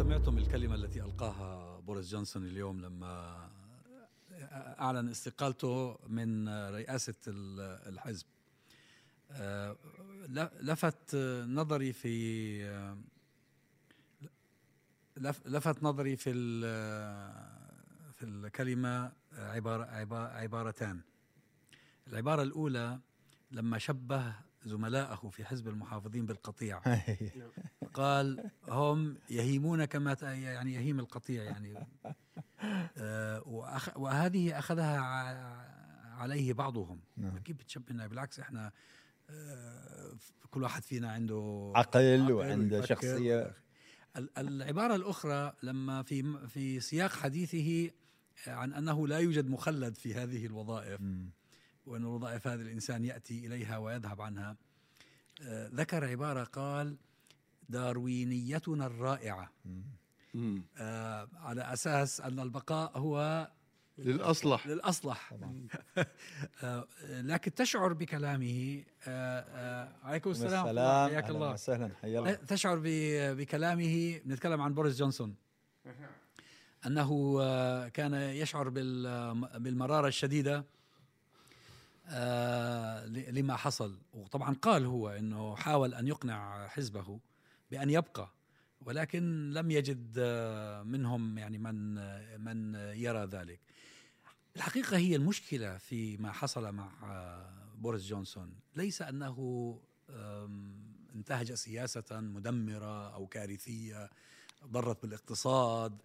سمعتم الكلمة التي ألقاها بوريس جونسون اليوم لما أعلن استقالته من رئاسة الحزب. آه، لفت نظري في لفت نظري في في الكلمة عبارة عبارتان. العبارة الأولى لما شبه زملائه في حزب المحافظين بالقطيع. قال هم يهيمون كما يعني يهيم القطيع يعني. آه وهذه أخذها عليه بعضهم. نعم. كيف بتشبهنا بالعكس إحنا آه كل واحد فينا عنده عقل, عقل وعنده شخصية. العبارة الأخرى لما في في سياق حديثه عن أنه لا يوجد مخلد في هذه الوظائف. م. وأن وظائف هذا الإنسان يأتي إليها ويذهب عنها. آه، ذكر عبارة قال داروينيتنا الرائعة. آه على أساس أن البقاء هو للأصلح. للأصلح. آه لكن تشعر بكلامه آه عليكم السلام. حياك الله. وسهلا. حيا الله. تشعر بكلامه. بنتكلم عن بوريس جونسون. أنه كان يشعر بالمرارة الشديدة. لما حصل. وطبعا قال هو إنه حاول أن يقنع حزبه بأن يبقى ولكن لم يجد آه، منهم يعني من من يرى ذلك. الحقيقة هي المشكلة في ما حصل مع آه، بوريس جونسون. ليس أنه انتهج سياسة مدمرة أو كارثية ضرت بالإقتصاد.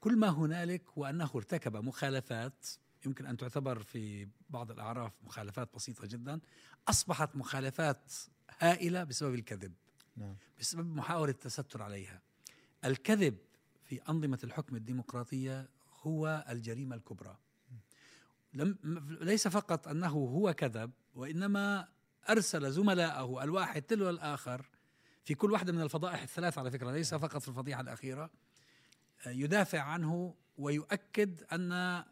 كل ما هنالك وانه ارتكب مخالفات يمكن أن تعتبر في بعض الأعراف مخالفات بسيطة جدا أصبحت مخالفات هائلة بسبب الكذب نعم. بسبب محاولة التستر عليها. الكذب في أنظمة الحكم الديمقراطية هو الجريمة الكبرى. لم ليس فقط أنه هو كذب وإنما أرسل زملائه الواحد تلو الآخر في كل واحدة من الفضائح الثلاث على فكرة ليس فقط في الفضيحة الأخيرة يدافع عنه ويؤكد أن آه،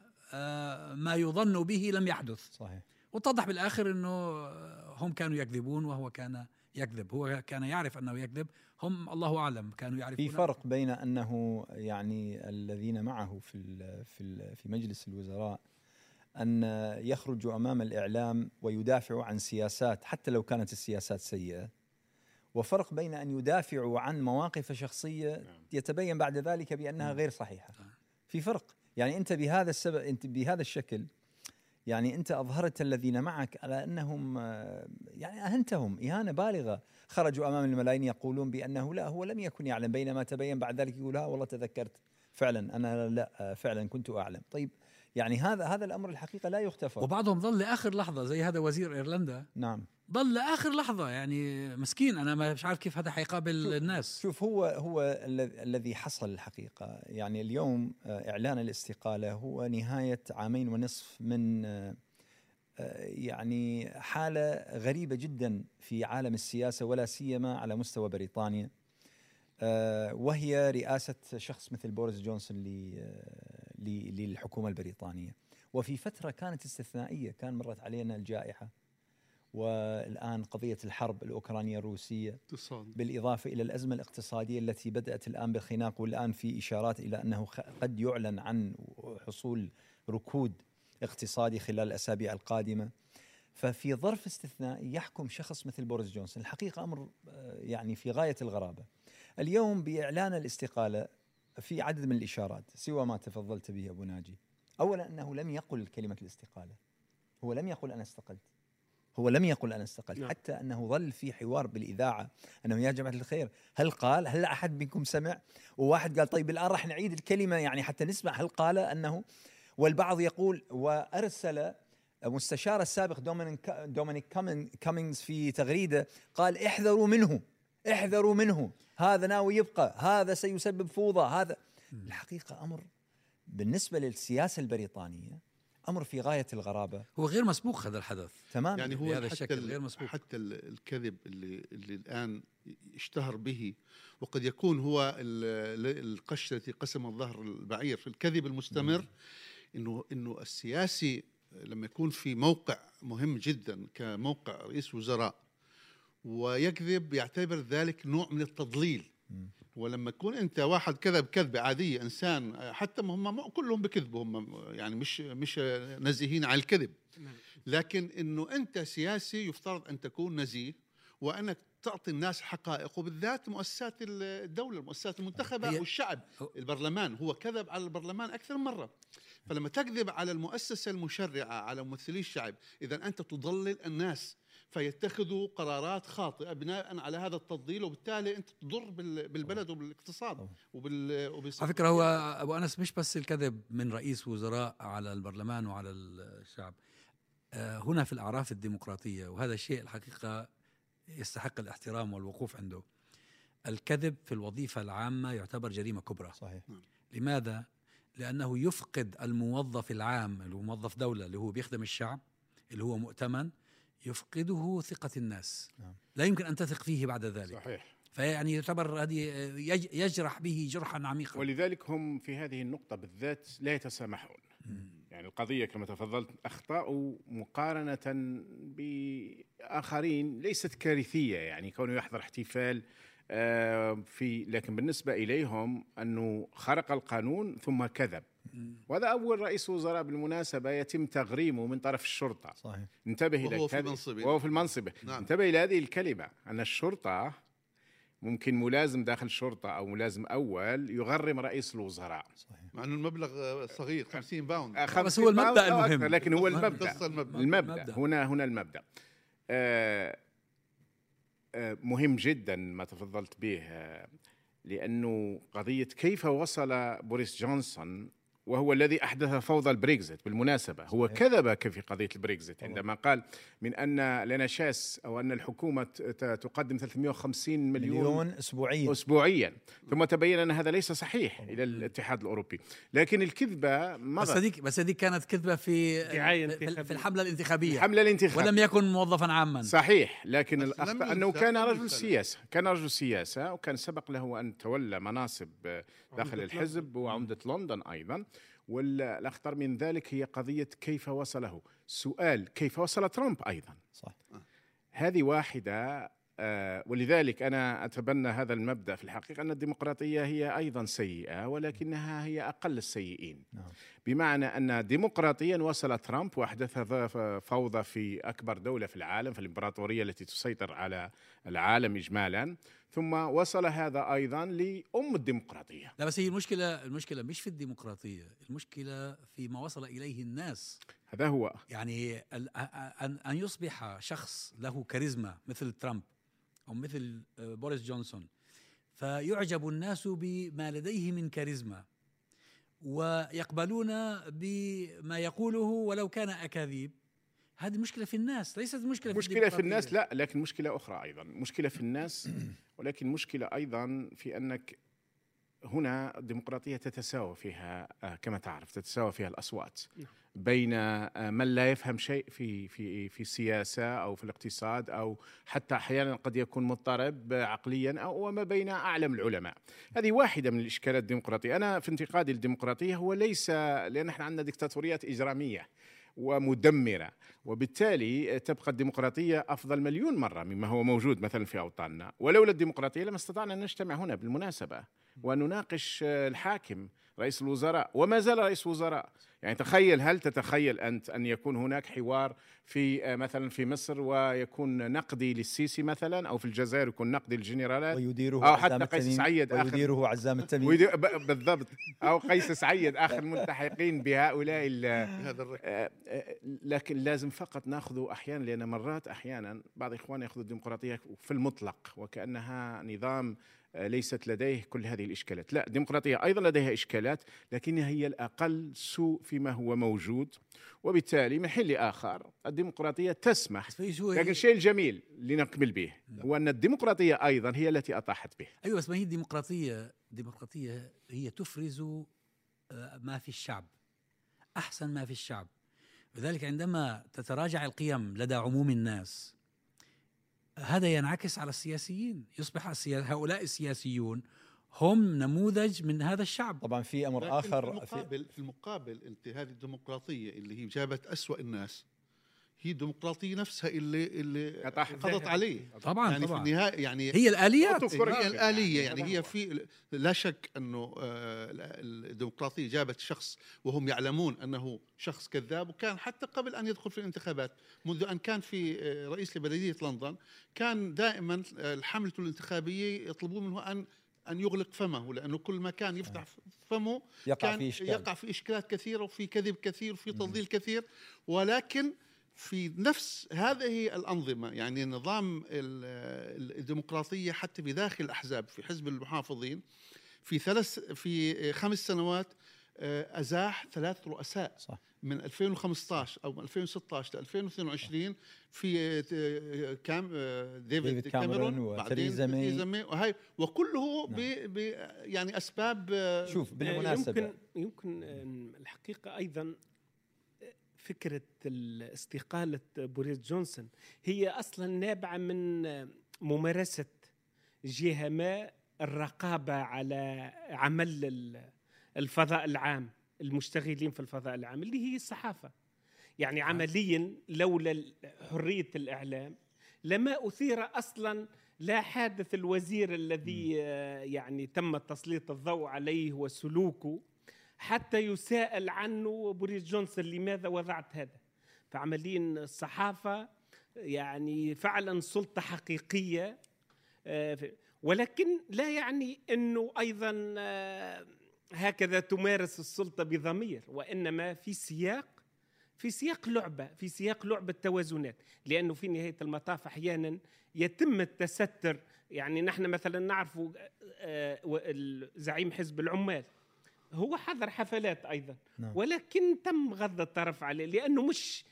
ما يظن به لم يحدث. صحيح. واتضح بالآخر إنه هم كانوا يكذبون وهو كان يكذب. هو كان يعرف أنه يكذب. هم الله أعلم كانوا يعرفون في فرق بين أنه يعني الذين معه في في في مجلس الوزراء أن يخرجوا أمام الإعلام ويدافعوا عن سياسات حتى لو كانت السياسات سيئة. وفرق بين أن يدافعوا عن مواقف شخصية نعم. يتبين بعد ذلك بأنها نعم. غير صحيحة. نعم. في فرق. يعني أنت بهذا السبب أنت بهذا الشكل يعني أنت أظهرت الذين معك على أنهم يعني أهنتهم إهانة بالغة. خرجوا أمام الملايين يقولون بأنه لا هو لم يكن يعلم. بينما تبين بعد ذلك يقول ها والله تذكرت. فعلا أنا لا فعلا كنت أعلم. طيب يعني هذا هذا الأمر الحقيقة لا يغتفر. وبعضهم ظل لآخر لحظة زي هذا وزير إيرلندا. نعم. ظل لآخر لحظة يعني مسكين أنا مش عارف كيف هذا حيقابل شوف الناس. شوف هو هو الذي حصل الحقيقة. يعني اليوم آه، إعلان الاستقالة هو نهاية عامين ونصف من آه، يعني حالة غريبة جدا في عالم السياسة ولا سيما على مستوى بريطانيا. آه، وهي رئاسة شخص مثل بوريس جونسون للحكومة البريطانية. وفي فترة كانت استثنائية كان مرت علينا الجائحة. والآن قضية الحرب الأوكرانية الروسية بالإضافة إلى الأزمة الاقتصادية التي بدأت الآن بالخناق والآن في إشارات إلى أنه قد يعلن عن حصول ركود اقتصادي خلال الأسابيع القادمة. ففي ظرف استثنائي يحكم شخص مثل بوريس جونسون. الحقيقة أمر آه، يعني في غاية الغرابة. اليوم بإعلان الاستقالة في عدد من الإشارات سوى ما تفضلت به أبو ناجي. أولا أنه لم يقل كلمة الاستقالة. هو لم يقل أنا استقلت. هو لم يقل أنا استقلت نعم. حتى أنه ظل في حوار بالإذاعة. انه يا جماعة الخير هل قال هل أحد منكم سمع؟ وواحد قال طيب الآن راح نعيد الكلمة يعني حتى نسمع هل قال أنه؟ والبعض يقول وأرسل مستشار السابق دومينيك دومينيك كامينجز في تغريدة قال احذروا منه احذروا منه هذا ناوي يبقى هذا سيسبب فوضى هذا. الحقيقة أمر بالنسبة للسياسة البريطانية أمر في غاية الغرابة. هو غير مسبوق هذا الحدث. تمام يعني هو بهذا الشكل غير مسبوق. حتى الكذب اللي اللي الآن اشتهر به وقد يكون هو القش التي قسم الظهر البعير في الكذب المستمر انه إنه السياسي لما يكون في موقع مهم جدا كموقع رئيس وزراء ويكذب يعتبر ذلك نوع من التضليل. ولما تكون أنت واحد كذب كذبه عاديه إنسان حتى هم كلهم بكذبوا هم يعني مش مش نزيهين على الكذب. نعم. لكن إنه أنت سياسي يفترض أن تكون نزيه وأنك تعطي الناس حقائق وبالذات مؤسسات الدولة المؤسسات المنتخبة والشعب. البرلمان هو كذب على البرلمان أكثر من مرة. فلما تكذب على المؤسسة المشرعة على ممثلي الشعب إذا أنت تضلل الناس. فيتخذوا قرارات خاطئة بناء على هذا التضليل وبالتالي أنت تضر بالبلد وبالاقتصاد وبال على فكرة هو أبو أنس مش بس الكذب من رئيس وزراء على البرلمان وعلى الشعب آه، هنا في الأعراف الديمقراطية وهذا الشيء الحقيقة يستحق الاحترام والوقوف عنده. الكذب في الوظيفة العامة يعتبر جريمة كبرى. صحيح. نعم. لماذا؟ لأنه يفقد الموظف العام اللي هو موظف دولة اللي هو بيخدم الشعب اللي هو مؤتمن يفقده ثقة الناس. نعم. لا يمكن أن تثق فيه بعد ذلك. صحيح. فيعني يعتبر هذه يجرح به جرحا عميقا. ولذلك هم في هذه النقطة بالذات لا يتسامحون. يعني القضية كما تفضلت أخطاء مقارنة بآخرين ليست كارثية. يعني كونه يحضر احتفال آه، في لكن بالنسبة إليهم أنه خرق القانون ثم كذب. وهذا أول رئيس وزراء بالمناسبة يتم تغريمه من طرف الشرطة. صحيح. انتبه إلى وهو في منصبه. وهو في المنصبة. نعم. انتبه إلى هذه الكلمة أن الشرطة ممكن ملازم داخل الشرطة أو ملازم أول يغرم رئيس الوزراء. صحيح. مع أنه المبلغ صغير 50 باوند. آه بس هو المبدأ المهم. لكن هو المبدأ. المبدأ, المبدأ. هنا هنا المبدأ. آه آه مهم جدا ما تفضلت به آه لأنه قضية كيف وصل بوريس جونسون وهو الذي أحدث فوضى البريكزيت بالمناسبة. هو كذب في قضية البريكزيت؟ عندما قال من أن ال NHS أو أن الحكومة تقدم 350 مليون, مليون اسبوعيا. اسبوعيا. ثم تبين أن هذا ليس صحيح إلى الاتحاد الأوروبي. لكن الكذبة مضت. بس هذيك بس هذيك كانت كذبة في في الحملة الانتخابية. الحملة الانتخابية. ولم يكن موظفا عاما. صحيح. لكن الأخطاء أنه كان رجل سياسة. كان رجل سياسة وكان سبق له أن تولى مناصب داخل الحزب وعمدة لندن أيضا. والأخطر من ذلك هي قضية كيف وصله. سؤال كيف وصل ترامب أيضا؟ صح. هذه واحدة آه ولذلك أنا أتبنى هذا المبدأ في الحقيقة أن الديمقراطية هي أيضا سيئة ولكنها هي أقل السيئين. نعم. بمعنى أن ديمقراطيا وصل ترامب وأحدث فوضى في أكبر دولة في العالم في الإمبراطورية التي تسيطر على العالم إجمالا. ثم وصل هذا أيضا لأم الديمقراطية. لا بس هي المشكلة المشكلة مش في الديمقراطية المشكلة في ما وصل إليه الناس. هذا هو. يعني أن أن يصبح شخص له كاريزما مثل ترامب أو مثل آه، بوريس جونسون فيعجب الناس بما لديه من كاريزما ويقبلون بما يقوله ولو كان أكاذيب. هذه مشكلة في الناس ليست مشكلة في مشكلة في الناس لا لكن مشكلة أخرى أيضا. مشكلة في الناس ولكن مشكلة أيضا في أنك هنا الديمقراطية تتساوى فيها آه، كما تعرف تتساوى فيها الأصوات. نعم. بين آه، من لا يفهم شيء في في في السياسة أو في الاقتصاد أو حتى أحيانا قد يكون مضطرب عقليا أو وما بين أعلم العلماء. هذه واحدة من الإشكالات الديمقراطية. أنا في انتقادي للديمقراطية هو ليس لأن إحنا عندنا ديكتاتوريات إجرامية. ومدمرة. وبالتالي تبقى الديمقراطية أفضل مليون مرة مما هو موجود مثلا في أوطاننا. ولولا الديمقراطية لما استطعنا أن نجتمع هنا بالمناسبة. ونناقش الحاكم رئيس الوزراء. وما زال رئيس وزراء يعني تخيل هل تتخيل أنت أن يكون هناك حوار في آه، مثلا في مصر ويكون نقدي للسيسي مثلا أو في الجزائر يكون نقدي للجنرالات؟ ويديره أو حتى قيس سعيد اخر ويديره عزام التميم بالضبط. أو قيس سعيد آخر الملتحقين بهؤلاء آه، آه، لكن لازم فقط نأخذ أحيانا لأن مرات أحيانا بعض اخواننا يأخذوا الديمقراطية في المطلق وكأنها نظام ليست لديه كل هذه الإشكالات. لا الديمقراطية أيضا لديها إشكالات لكنها هي الأقل سوء فيما هو موجود وبالتالي من حين لآخر الديمقراطية تسمح لكن الشيء الجميل لنكمل به هو أن الديمقراطية أيضا هي التي أطاحت به. أيوة بس ما هي الديمقراطية؟ الديمقراطية هي تفرز آه، ما في الشعب أحسن ما في الشعب. لذلك عندما تتراجع القيم لدى عموم الناس هذا ينعكس على السياسيين يصبح هؤلاء السياسيون هم نموذج من هذا الشعب. طبعا في أمر آخر في المقابل في المقابل انت هذه الديمقراطية اللي هي جابت أسوأ الناس. هي الديمقراطية نفسها اللي اللي حافظت عليه. طبعا يعني طبعا. في النهاية يعني هي الآليات. هي الآلية يعني هي في لا شك أنه آه، الديمقراطية جابت شخص وهم يعلمون أنه شخص كذاب وكان حتى قبل أن يدخل في الانتخابات منذ أن كان في آه، رئيس لبلدية لندن كان دائما الحملة الانتخابية يطلبون منه ان أن يغلق فمه لأنه كل ما كان يفتح فمه يقع كان في إشكال. يقع في إشكالات كثيرة وفي كذب كثير وفي تضليل كثير ولكن في نفس هذه الأنظمة يعني نظام الديمقراطية حتى في داخل الأحزاب في حزب المحافظين في ثلاث في خمس سنوات آه، أزاح ثلاث رؤساء صح. من 2015 أو من 2016 ل 2022 في آه، كام آه، ديفيد, ديفيد كاميرون وتريزا مي وهي وكله نعم. ب ب يعني أسباب شوف بالمناسبة يمكن يمكن الحقيقة أيضا فكرة استقالة بوريس جونسون. هي أصلا نابعة من ممارسة جهة ما الرقابة على عمل الفضاء العام المشتغلين في الفضاء العام اللي هي الصحافة. يعني نعم. عمليا لولا حرية الإعلام لما أثير أصلا لا حادث الوزير الذي يعني تم تسليط الضوء عليه وسلوكه. حتى يساءل عنه بوريس جونسون لماذا وضعت هذا؟ فعمليا الصحافة يعني فعلا سلطة حقيقية آه، ولكن لا يعني أنه أيضا آه، هكذا تمارس السلطة بضمير وإنما في سياق في سياق لعبة في سياق لعبة توازنات لأنه في نهاية المطاف أحيانا يتم التستر. يعني نحن مثلا نعرف آه، زعيم حزب العمال. هو حضر حفلات أيضا. نعم. ولكن تم غض الطرف عليه لأنه مش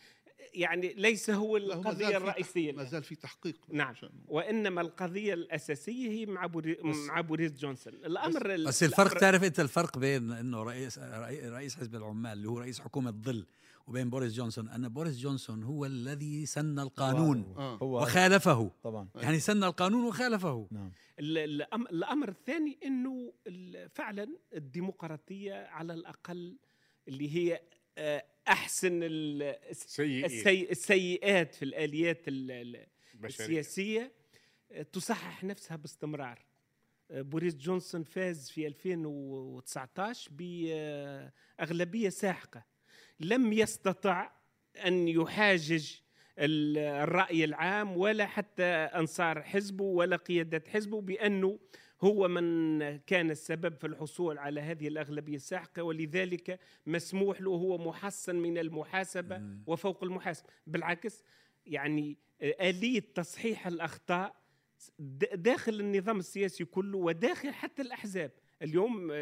يعني ليس هو القضية الرئيسية ما زال في تحقيق. نعم. وإنما القضية الأساسية هي مع بوري مع بوريس جونسون. الأمر بس, بس الفرق تعرف أنت الفرق بين إنه رئيس رئيس حزب العمال اللي هو رئيس حكومة ظل وبين بوريس جونسون أن بوريس جونسون هو الذي سن القانون هو وخالفه. طبعا. يعني سن القانون وخالفه. نعم. الأمر الثاني إنه فعلا الديمقراطية على الأقل اللي هي آه، أحسن السيئات, السيئات في الآليات السياسية آه، تصحح نفسها باستمرار. آه، بوريس جونسون فاز في 2019 بأغلبية ساحقة. لم يستطع أن يحاجج الرأي العام ولا حتى أنصار حزبه ولا قيادة حزبه بأنه هو من كان السبب في الحصول على هذه الأغلبية الساحقة ولذلك مسموح له هو محصن من المحاسبة وفوق المحاسبة. بالعكس يعني آلية تصحيح الأخطاء داخل النظام السياسي كله وداخل حتى الأحزاب اليوم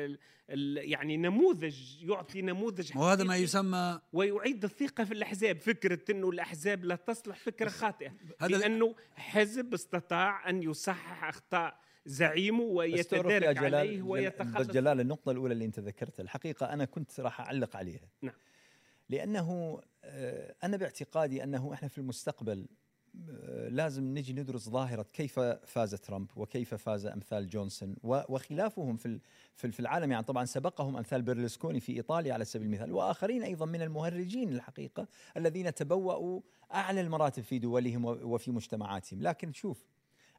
يعني نموذج يعطي نموذج وهذا ما يسمى ويعيد الثقة في الأحزاب. فكرة أنه الأحزاب لا تصلح فكرة خاطئة. لأنه حزب استطاع أن يصحح أخطاء زعيمه ويتدارك عليه ويتخلص. جلال النقطة الأولى اللي أنت ذكرتها. الحقيقة أنا كنت راح أعلق عليها. نعم. لأنه آه، أنا باعتقادي أنه إحنا في المستقبل لازم نجي ندرس ظاهرة كيف فاز ترامب وكيف فاز أمثال جونسون وخلافهم في في العالم. يعني طبعا سبقهم أمثال بيرلسكوني في إيطاليا على سبيل المثال وآخرين أيضا من المهرجين الحقيقة الذين تبوأوا أعلى المراتب في دولهم وفي مجتمعاتهم. لكن شوف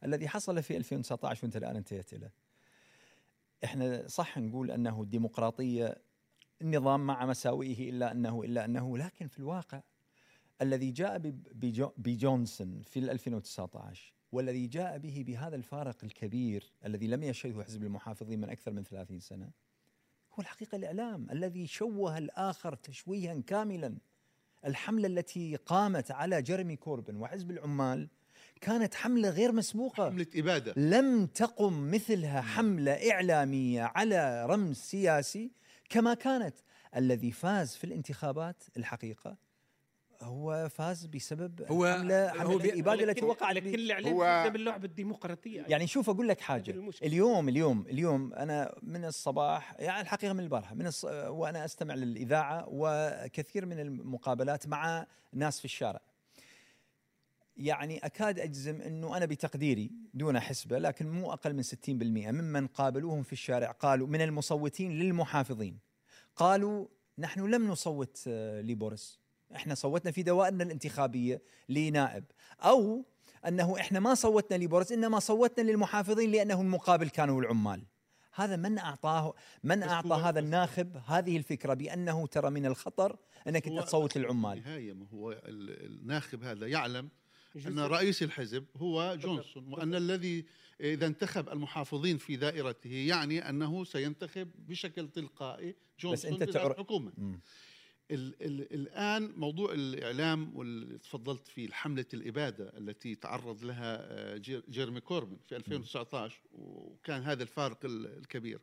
الذي حصل في 2019 وانت الآن انتهيت له إحنا صح نقول أنه الديمقراطية النظام مع مساوئه إلا أنه إلا أنه لكن في الواقع الذي جاء بجونسون في 2019 والذي جاء به بهذا الفارق الكبير الذي لم يشهده حزب المحافظين من أكثر من 30 سنة هو الحقيقة الإعلام الذي شوه الآخر تشويها كاملا. الحملة التي قامت على جيرمي كوربن وحزب العمال كانت حملة غير مسبوقة. حملة إبادة. لم تقم مثلها حملة إعلامية على رمز سياسي كما كانت. الذي فاز في الانتخابات الحقيقة هو فاز بسبب هو حملة, حملة هو الإبادة التي وقعت لكن الإعلام هو باللعب الديمقراطية. يعني شوف أقول لك حاجة. اليوم اليوم اليوم أنا من الصباح يعني الحقيقة من البارحة من الص... وأنا أستمع للإذاعة وكثير من المقابلات مع ناس في الشارع. يعني أكاد أجزم أنه أنا بتقديري دون حسبة لكن مو أقل من 60% ممن قابلوهم في الشارع قالوا من المصوتين للمحافظين قالوا نحن لم نصوت لبوريس. إحنا صوتنا في دوائرنا الانتخابية لنائب. أو أنه إحنا ما صوتنا لبوريس إنما صوتنا للمحافظين لأنه المقابل كانوا العمال. هذا من أعطاه من أعطى هذا الناخب هذه الفكرة بأنه ترى من الخطر إنك انت تصوت للعمال النهايه ما هو الناخب هذا يعلم أن رئيس الحزب هو جونسون وأن الذي إذا انتخب المحافظين في دائرته يعني أنه سينتخب بشكل تلقائي جونسون بس انت تعرف الحكومة ال ال الآن موضوع الإعلام واللي تفضلت فيه حملة الإبادة التي تعرض لها آه، جيرمي كوربن في 2019 وكان هذا الفارق الكبير.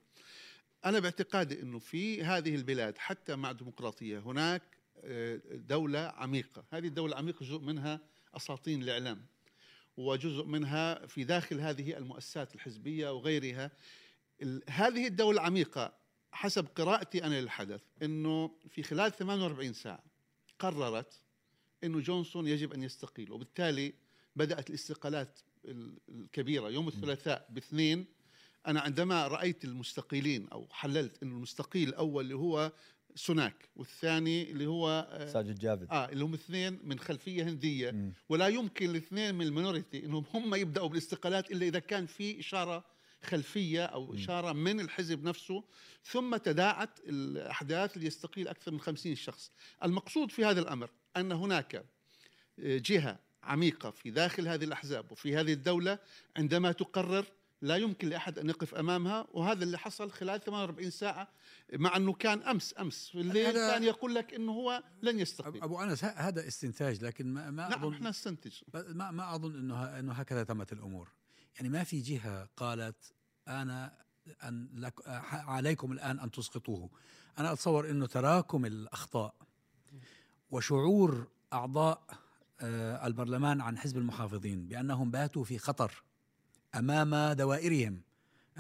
أنا باعتقادي إنه في هذه البلاد حتى مع ديمقراطيه هناك آه، دولة عميقة. هذه الدولة العميقه جزء منها أساطين الإعلام وجزء منها في داخل هذه المؤسسات الحزبية وغيرها. هذه الدولة العميقه حسب قراءتي أنا للحدث إنه في خلال 48 ساعة قررت إنه جونسون يجب أن يستقيل وبالتالي بدأت الاستقالات الكبيرة. يوم الثلاثاء باثنين أنا عندما رأيت المستقيلين أو حللت إنه المستقيل الأول اللي هو سوناك والثاني اللي هو آه، ساجد جابد آه اللي هم اثنين من خلفية هندية. م. ولا يمكن الاثنين من المينوريتي إنهم هم يبدأوا بالاستقالات إلا إذا كان في إشارة خلفية أو إشارة من الحزب نفسه ثم تداعت الأحداث ليستقيل أكثر من خمسين شخص. المقصود في هذا الأمر أن هناك آه، جهة عميقة في داخل هذه الأحزاب وفي هذه الدولة عندما تقرر لا يمكن لأحد أن يقف أمامها وهذا اللي حصل خلال 48 ساعة مع أنه كان أمس أمس. في الليل كان يقول لك إنه هو لن يستقيل. أبو أنس هذا استنتاج لكن ما ما نعم إحنا نستنتج. ما ما أظن إنه إنه هكذا تمت الأمور. يعني ما في جهة قالت أنا أن لك عليكم الآن أن تسقطوه. أنا أتصور إنه تراكم الأخطاء وشعور أعضاء آه، البرلمان عن حزب المحافظين بأنهم باتوا في خطر أمام دوائرهم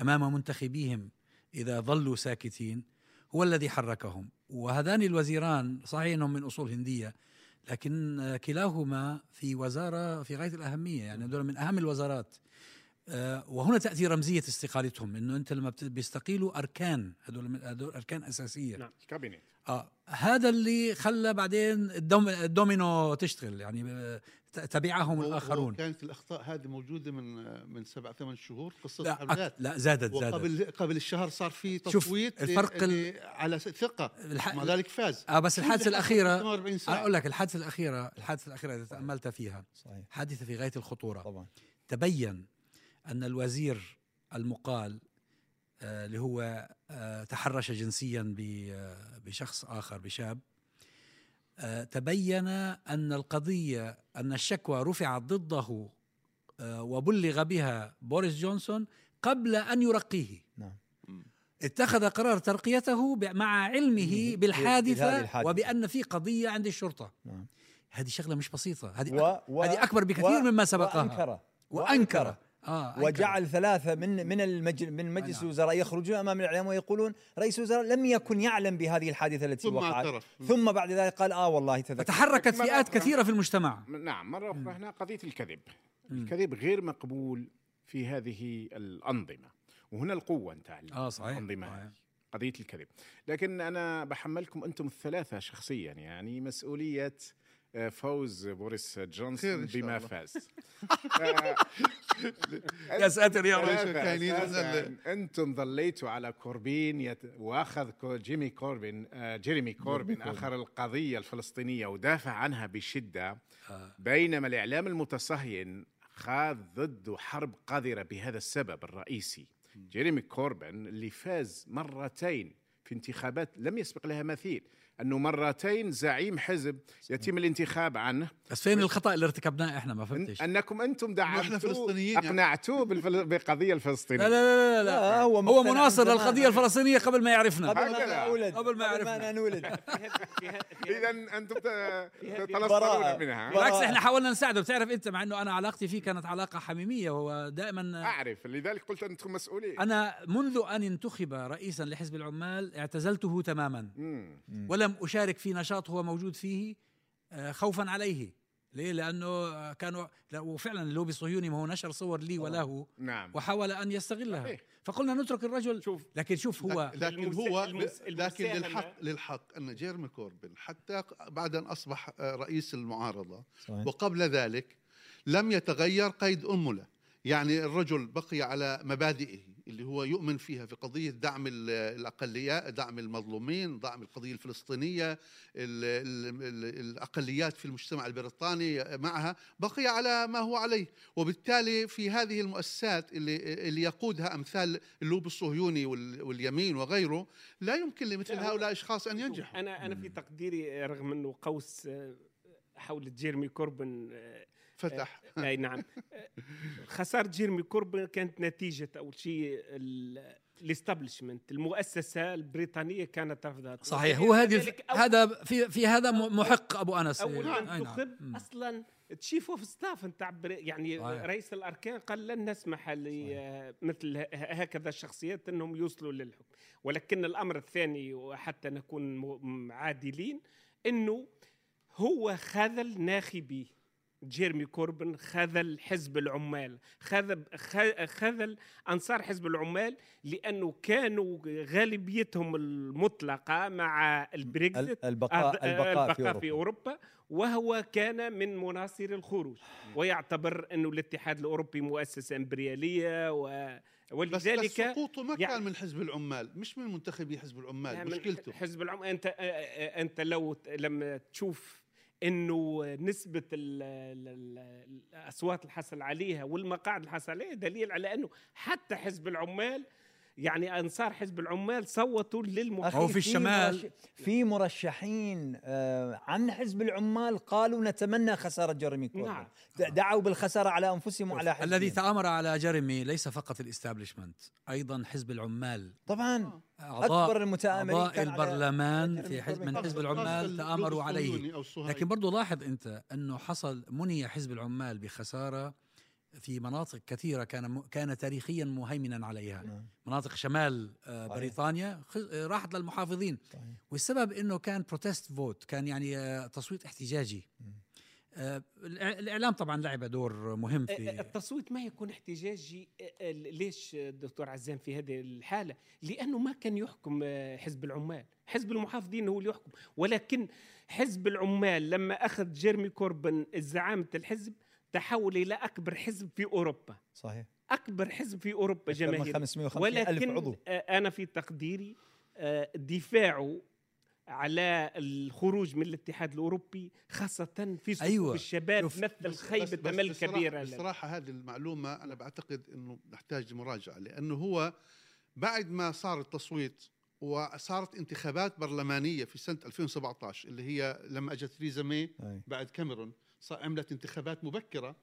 أمام منتخبيهم إذا ظلوا ساكتين هو الذي حركهم. وهذان الوزيران صحيح إنهم من أصول هندية لكن كلاهما في وزارة في غاية الأهمية. يعني هذول من أهم الوزارات. آه، وهنا تأتي رمزية استقالتهم إنه أنت لما بيستقيلوا أركان هذول هذول أركان أساسية. نعم كابينت آه هذا اللي خلى بعدين الدوم الدومينو تشتغل يعني آه، تبعهم الآخرون. كانت الأخطاء هذه موجودة من من سبع ثمان شهور قصة لا حملات. لا زادت زادت. وقبل قبل الشهر صار في تصويت الفرق ال... على ثقة. الح... مع ذلك فاز. آه بس الحادثة الاخيره أقول لك الحادثة الاخيره الحادثة الأخيرة إذا تاملت فيها صحيح. حادثة في غاية الخطورة. طبعا. تبين أن الوزير المقال آه، اللي هو آه، تحرش جنسيا آه، بشخص آخر بشاب تبين أن القضية أن الشكوى رفعت ضده وبلغ بها بوريس جونسون قبل أن يرقيه. نعم. اتخذ قرار ترقيته مع علمه بالحادثة وبأن في قضية عند الشرطة. نعم. هذه شغلة مش بسيطة. هذه و... و... هذه أكبر بكثير مما سبقها. وأنكر. وأنكر. آه وجعل ثلاثة من من المجلس من مجلس نعم. الوزراء يخرجون أمام الإعلام ويقولون رئيس الوزراء لم يكن يعلم بهذه الحادثة التي ثم وقعت. اعترف. ثم بعد ذلك قال آه والله تذكر فتحركت فئات كثيرة في المجتمع. نعم مرة أخرى هنا قضية الكذب. الكذب غير مقبول في هذه الأنظمة. وهنا القوة نتاع آه صحيح. الأنظمة صحيح. قضية الكذب. لكن أنا بحملكم أنتم الثلاثة شخصيا يعني مسؤولية آه، فوز بوريس جونسون بما فاز. يا ساتر يا رب. أنتم ظليتوا على كوربين يت... وأخذ جيمي كوربين آه، جيريمي كوربين آخر القضية الفلسطينية ودافع عنها بشدة آه. بينما الإعلام المتصهين خاض ضده حرب قذرة بهذا السبب الرئيسي. جيريمي كوربين اللي فاز مرتين في انتخابات لم يسبق لها مثيل. أنه مرتين زعيم حزب يتم الانتخاب عنه. بس فين الخطأ اللي ارتكبناه إحنا؟ ما فهمتش. أنكم أنتم دعمتوا يعني. أقنعتوه بالفل... بالقضية الفلسطينية. لا لا لا, لا. لا. هو, هو مناصر للقضية الفلسطينية قبل ما يعرفنا. قبل ما نولد. قبل ما يعرفنا. نولد. اذا أنتم تنصرون منها. بالعكس إحنا حاولنا نساعده. بتعرف أنت مع إنه أنا علاقتي فيه كانت علاقة حميمية وهو دائما أعرف. لذلك قلت أنتم مسؤولين. أنا منذ أن انتخب رئيسا لحزب العمال اعتزلته تماما. ولم أشارك في نشاط هو موجود فيه آه، خوفا عليه. ليه؟ لأنه كانوا وفعلا اللوبي الصهيوني ما هو نشر صور لي وله نعم. وحاول أن يستغلها. صحيح. فقلنا نترك الرجل. شوف. لكن شوف هو. لكن هو لكن للحق للحق أن جيرمي كوربن حتى بعد أن أصبح رئيس المعارضة صحيح. وقبل ذلك لم يتغير قيد انمله يعني الرجل بقي على مبادئه. اللي هو يؤمن فيها في قضية دعم الأقليات دعم المظلومين دعم القضية الفلسطينية الأقليات في المجتمع البريطاني معها بقي على ما هو عليه. وبالتالي في هذه المؤسسات اللي, اللي يقودها أمثال اللوب الصهيوني واليمين وغيره لا يمكن لمثل هؤلاء الأشخاص أن ينجحوا. أنا أنا في تقديري رغم أنه قوس آه، حول جيرمي كوربن آه، فتح. آه، أي نعم. خسارة جيرمي كوربن كانت نتيجة أول شيء ال establishment المؤسسة البريطانية كانت ترفضها صحيح. هو هذه هذا في في هذا محق أبو أنس. أول ما انتخب نعم. أصلا chief of staff أنت يعني صحيح. رئيس الأركان قال لن نسمح مثل هكذا الشخصيات أنهم يوصلوا للحكم. ولكن الأمر الثاني وحتى نكون عادلين إنه هو خذل ناخبيه جيرمي كوربن خذل حزب العمال خذل خذل أنصار حزب العمال لأنه كانوا غالبيتهم المطلقة مع البريكزيت البقاء, البقاء, البقاء في, أوروبا. في أوروبا وهو كان من مناصري الخروج ويعتبر انه الاتحاد الأوروبي مؤسسة إمبريالية و ولذلك بس سقوطه ما يعني كان من حزب العمال مش من منتخبي حزب العمال يعني مشكلته حزب العمال أنت أنت لو لما تشوف إنه نسبة الأصوات اللي حصل عليها والمقاعد اللي حصل عليها دليل على إنه حتى حزب العمال يعني أنصار حزب العمال صوتوا للمحافظ هو في الشمال. في مرشحين آه، عن حزب العمال قالوا نتمنى خسارة جيرمي كوربن نعم. دعوا بالخسارة على أنفسهم وعلى حزبهم. الذي تآمر على جيرمي ليس فقط establishment ال أيضا حزب العمال. طبعا. أكبر المتآمرين أعضاء البرلمان في حزب من حزب العمال تآمروا عليه لكن برضو لاحظ أنت أنه حصل مني حزب العمال بخسارة في مناطق كثيرة كان كان تاريخيا مهيمنا عليها نعم. مناطق شمال آه،. بريطانيا آه، راحت للمحافظين. والسبب إنه كان protest vote كان يعني آه، تصويت احتجاجي الإعلام طبعا لعب دور مهم في التصويت ما يكون احتجاجي ليش دكتور عزام في هذه الحالة؟ لأنه ما كان يحكم حزب العمال. حزب المحافظين هو اللي يحكم. ولكن حزب العمال لما أخذ جيرمي كوربن زعامه الحزب تحول إلى أكبر حزب في أوروبا. صحيح. أكبر حزب في أوروبا جماهير. ولكن ألف عضو. أنا في تقديري دفاعه على الخروج من الاتحاد الأوروبي خاصة في صفوف أيوة. الشباب مثل خيبة أمل كبيرة بصراحة هذه المعلومة أنا بعتقد إنه نحتاج مراجعة لأنه هو بعد ما صار التصويت وصارت انتخابات برلمانية في سنة 2017 اللي هي لما أجت تريزا مي بعد كاميرون عملت انتخابات مبكرة.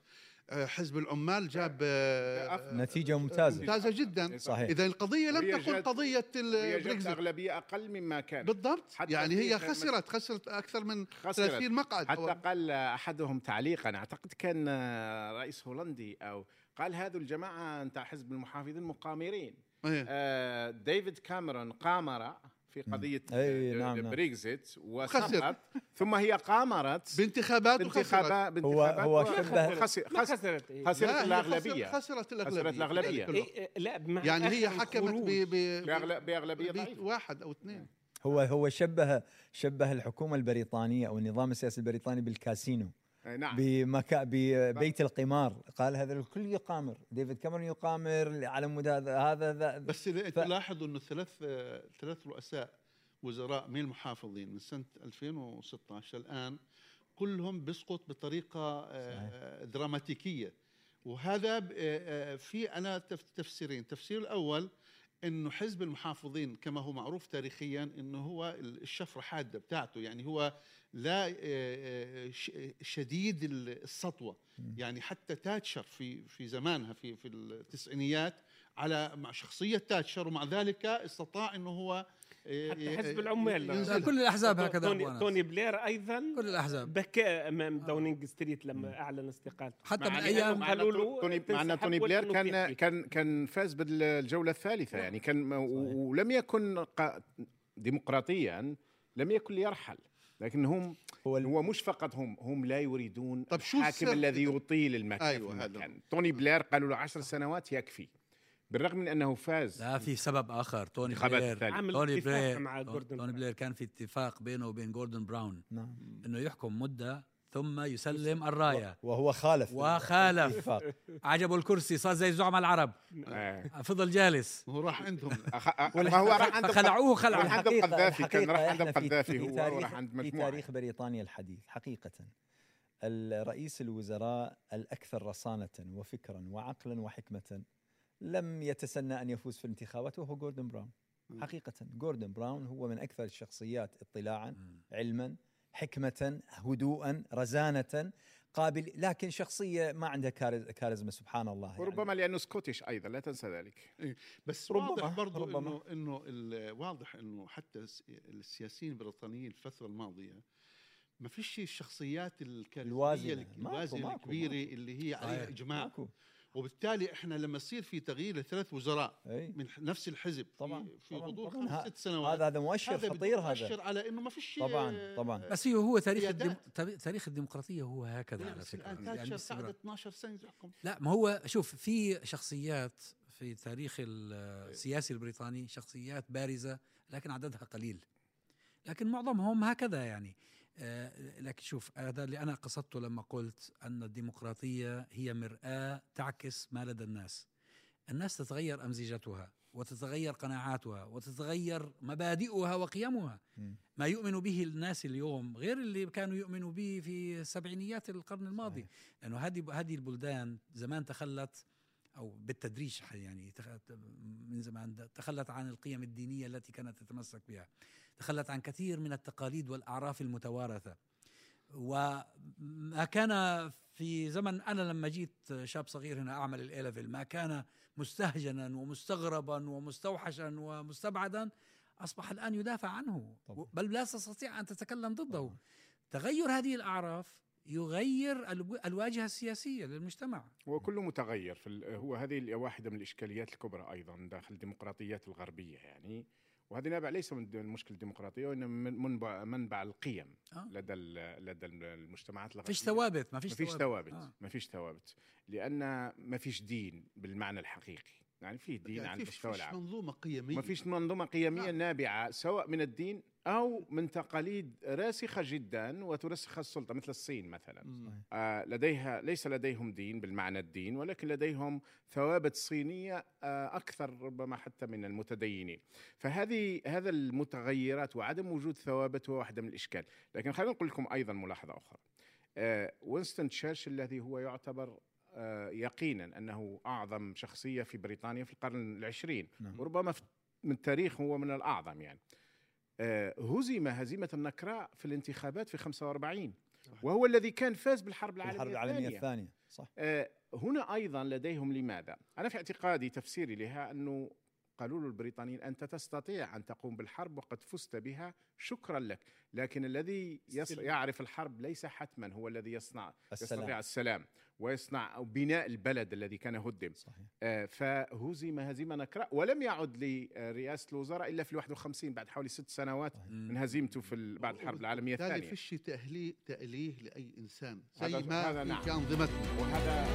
حزب العمال جاب آه، نتيجة ممتازة. ممتازة جدا. صحيح. إذا القضية لم تكن قضية البريكزيت أغلبية أقل مما كان. بالضبط. حتى يعني هي خسرت خسرت أكثر من خسرت. 30 مقعد. حتى قال أحدهم تعليقا أعتقد كان رئيس هولندي أو قال هذو الجماعة انت حزب المحافظين مقامرين. إيه. آه ديفيد كاميرون قامر في قضية أي نعم, نعم. بريكزيت وسقط ثم هي قامرت بانتخابات بانتخابات هو هو شبه خسرت. خسرت الأغلبية. خسرت الأغلبية. الأغلبية. إيه لا يعني هي حكمت بأغلبية واحد أو اثنين. هو هو شبه شبه الحكومة البريطانية أو النظام السياسي البريطاني بالكاسينو. نعم. بمكا ببيت القمار. قال هذا الكل يقامر. ديفيد كاميرون يقامر على مدى هذا هذا بس ف... تلاحظوا إنه ثلاث ثلاث رؤساء وزراء من المحافظين من سنة 2016 الآن كلهم بيسقط بطريقة صحيح. آه، دراماتيكية. وهذا آه، آه، في أنا تفسيرين. التفسير الأول إنه حزب المحافظين كما هو معروف تاريخيا إنه هو الشفرة حادة بتاعته يعني هو لا آه، آه، شديد السطوة. يعني حتى تاتشر في في زمانها في في التسعينيات على مع شخصية تاتشر ومع ذلك استطاع إنه هو حتى حزب العمال. كل الأحزاب هكذا توني, توني بلير أيضا كل الأحزاب. بكى أمام داونينج ستريت لما أعلن استقالته. حتى من أيام قالوا له توني مع توني بلير كان كان كان فاز بالجولة الثالثة يعني. كان ولم يكن ديمقراطيا لم يكن ليرحل لكن هم هو, هو مش فقط هم هم لا يريدون طب شو الحاكم الذي يطيل المكان أيوة توني بلير قالوا له عشر سنوات يكفي. بالرغم من أنه فاز لا في سبب آخر توني بلير. توني بلير مع جوردن توني بلير كان في اتفاق بينه وبين جوردن براون نعم. إنه يحكم مدة ثم يسلم الراية. وهو خالف. وخالف. عجبه الكرسي صار زي زعماء العرب. آه. فضل جالس. هو راح عندهم. ما هو راح عندهم خلعوه خلعوا راح عند القذافي كان راح عند القذافي هو راح عند مجموعة. في تاريخ بريطانيا الحديث. حقيقة. الرئيس الوزراء الأكثر رصانة وفكرا وعقلا وحكمة لم يتسنى أن يفوز في الانتخابات وهو جوردن براون. حقيقة جوردن براون هو من أكثر الشخصيات اطلاعا علما حكمة هدوءا رزانة قابل لكن شخصية ما عندها كاريزما سبحان الله يعني. وربما لأنه Scottish أيضا لا تنسى ذلك. إيه بس ربما واضح برضو ربما. إنه, إنه واضح إنه حتى السياسيين البريطانيين الفترة الماضية ما فيش الشخصيات الكاريزمية الوازنة. الكبيرة اللي هي عليها إجماع. ماكو. وبالتالي إحنا لما يصير في تغيير لثلاث وزراء أي. من نفس الحزب طبعا في, في غضون خمس ست سنوات هذا هذا مؤشر هذا خطير هذا. مؤشر على إنه ما فيش طبعا طبعا. بس هو هو تاريخ الديم... تاريخ الديمقراطية هو هكذا على فكرة. يعني قعد 12 سنة يحكم لا ما هو شوف في شخصيات في تاريخ السياسي البريطاني شخصيات بارزة لكن عددها قليل. لكن معظمهم هكذا يعني. آه، لكن شوف هذا اللي أنا قصدته لما قلت أن الديمقراطية هي مرآة تعكس ما لدى الناس. الناس تتغير أمزجتها وتتغير قناعاتها وتتغير مبادئها وقيمها. ما يؤمن به الناس اليوم غير اللي كانوا يؤمنوا به في سبعينيات القرن الماضي. لأنه هذه هذه البلدان زمان تخلت أو بالتدريج يعني من زمان تخلت عن القيم الدينية التي كانت تتمسك بها. تخلت عن كثير من التقاليد والأعراف المتوارثة. وما كان في زمن أنا لما جيت شاب صغير هنا أعمل الإلفل ما كان مستهجنا ومستغربا ومستوحشا ومستبعدا أصبح الآن يدافع عنه. طبعا. بل لا تستطيع أن تتكلم ضده. طبعا. تغير هذه الأعراف يغير الواجهة السياسية للمجتمع. هو كله متغير في هو هذه واحدة من الإشكاليات الكبرى أيضا داخل الديمقراطيات الغربية يعني. وهذا نابع ليس من المشكلة الديمقراطية وإنما من منبع, منبع القيم آه. لدى لدى المجتمعات الغربية فيش ثوابت ما فيش ثوابت آه. ما فيش ثوابت لأن ما فيش دين بالمعنى الحقيقي يعني في دين يعني على المستوى العام منظومة قيمية ما فيش منظومة قيمية نعم. نابعة سواء من الدين أو من تقاليد راسخة جدا وترسخ السلطة مثل الصين مثلا. آه لديها ليس لديهم دين بالمعنى الدين ولكن لديهم ثوابت صينية آه أكثر ربما حتى من المتدينين. فهذه هذا المتغيرات وعدم وجود ثوابت هو واحدة من الإشكال. لكن خلينا نقول لكم أيضا ملاحظة أخرى. آه وينستون تشرشل الذي هو يعتبر آه، يقينا أنه أعظم شخصية في بريطانيا في القرن العشرين. نعم. وربما من التاريخ هو من الأعظم يعني. هزم هزيمة النكراء في الانتخابات في 45 وهو الذي كان فاز بالحرب العالمية الحرب العالمية الثانية, الثانية. صح آه، هنا أيضا لديهم لماذا؟ أنا في اعتقادي تفسيري لها أنه قالوا له البريطانيين أنت تستطيع أن تقوم بالحرب وقد فزت بها شكرا لك لكن الذي يعرف الحرب ليس حتما هو الذي يصنع السلام. يستطيع السلام ويصنع بناء البلد الذي كان هدم صحيح. آه فهزم هزيمة نكراء ولم يعد لرئاسة الوزراء إلا في ال 51 بعد حوالي ست سنوات صحيح. من هزيمته في بعد الحرب العالمية الثانية فيش تأهليه تأليه لأي إنسان زي ما هذا نعم. في أنظمتنا وهذا